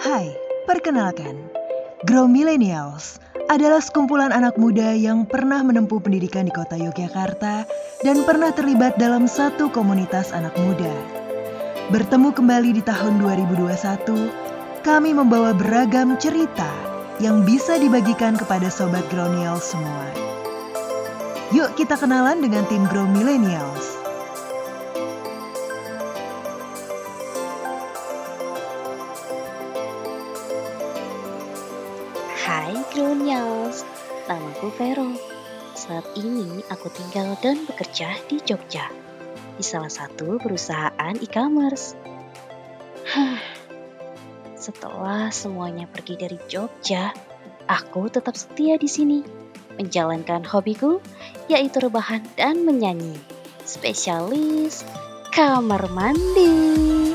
Hai, perkenalkan. Grow Millennials adalah sekumpulan anak muda yang pernah menempuh pendidikan di kota Yogyakarta dan pernah terlibat dalam satu komunitas anak muda. Bertemu kembali di tahun 2021, kami membawa beragam cerita yang bisa dibagikan kepada Sobat Grownials semua. Yuk kita kenalan dengan tim Grow Millennials. Namaku Vero. Saat ini aku tinggal dan bekerja di Jogja, di salah satu perusahaan e-commerce. Hah, setelah semuanya pergi dari Jogja, aku tetap setia di sini, menjalankan hobiku, yaitu rebahan dan menyanyi. Spesialis kamar mandi.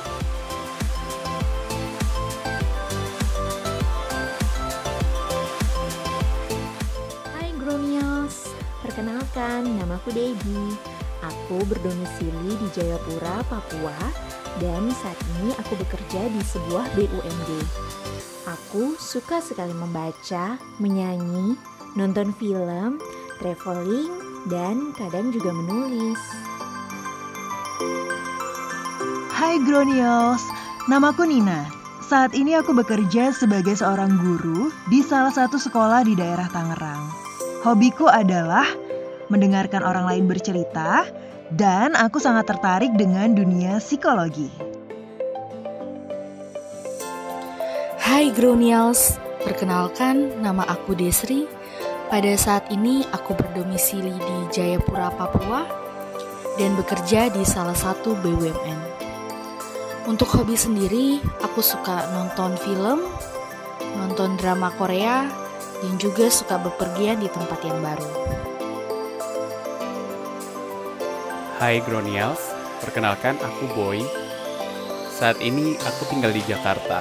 Berdomisili di Jayapura, Papua, dan saat ini aku bekerja di sebuah BUMD. Aku suka sekali membaca, menyanyi, nonton film, traveling, dan kadang juga menulis. Hai Grownials, namaku Nina. Saat ini aku bekerja sebagai seorang guru di salah satu sekolah di daerah Tangerang. Hobiku adalah mendengarkan orang lain bercerita, dan aku sangat tertarik dengan dunia psikologi. Hai Grownials, perkenalkan nama aku Desri. Pada saat ini aku berdomisili di Jayapura, Papua dan bekerja di salah satu BUMN. Untuk hobi sendiri, aku suka nonton film, nonton drama Korea, dan juga suka bepergian di tempat yang baru. Hai Gronials, perkenalkan aku Boy. Saat ini aku tinggal di Jakarta.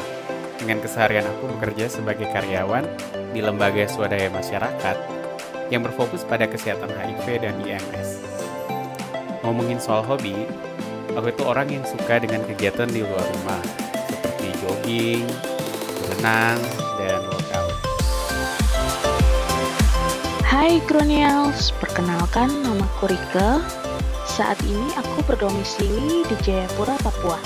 Dengan keseharian aku bekerja sebagai karyawan di lembaga swadaya masyarakat yang berfokus pada kesehatan HIV dan IMS. Ngomongin soal hobi, aku itu orang yang suka dengan kegiatan di luar rumah, seperti jogging, berenang, dan workout. Hai Gronials, perkenalkan nama Rike. Saat ini aku berdomisili di Jayapura, Papua.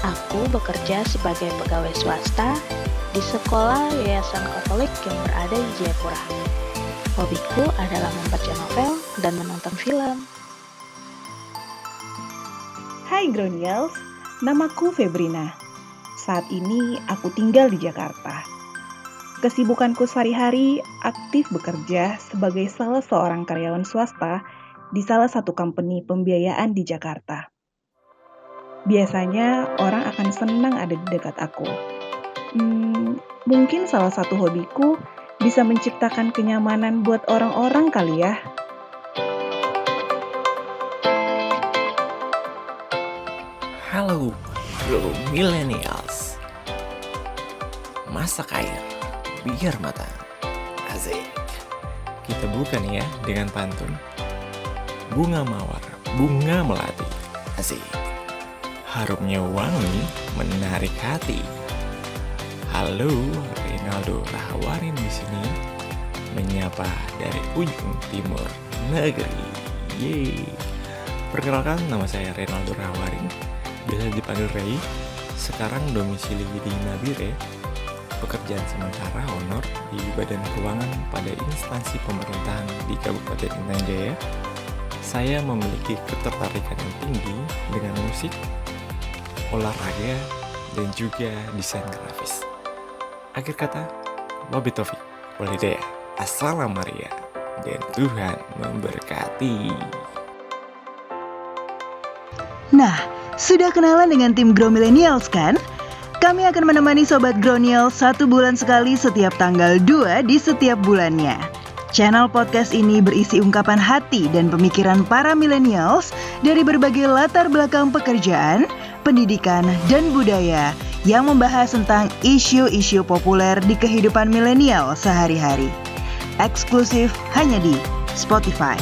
Aku bekerja sebagai pegawai swasta di sekolah Yayasan Katolik yang berada di Jayapura. Hobiku adalah membaca novel dan menonton film. Hai Gronials, namaku Febrina. Saat ini aku tinggal di Jakarta. Kesibukanku sehari-hari aktif bekerja sebagai salah seorang karyawan swasta di salah satu company pembiayaan di Jakarta. Biasanya orang akan senang ada di dekat aku. Hmm, mungkin salah satu hobiku bisa menciptakan kenyamanan buat orang-orang kali ya. Halo, bro millennials. Masak air, biar matang. Asik. Kita buka nih ya dengan pantun. Bunga mawar, bunga melati. Asik. Harumnya wangi, menarik hati. Halo, Rinaldo Rahawarin di sini menyapa dari ujung timur negeri. Yeay. Perkenalkan nama saya Renaldo Rahawarin biasa dipanggil Ray. Sekarang domisili di Nabire, pekerjaan sementara honor di Badan Keuangan pada instansi pemerintahan di Kabupaten Intan Jaya. Saya memiliki ketertarikan yang tinggi dengan musik, olahraga, dan juga desain grafis. Akhir kata, Wabi Taufik, Walidaya, Assalamualaikum dan Tuhan memberkati. Nah, sudah kenalan dengan tim Grow Millennials kan? Kami akan menemani Sobat Grownials satu bulan sekali setiap tanggal 2 di setiap bulannya. Channel podcast ini berisi ungkapan hati dan pemikiran para millennials dari berbagai latar belakang pekerjaan, pendidikan, dan budaya yang membahas tentang isu-isu populer di kehidupan milenial sehari-hari. Eksklusif hanya di Spotify.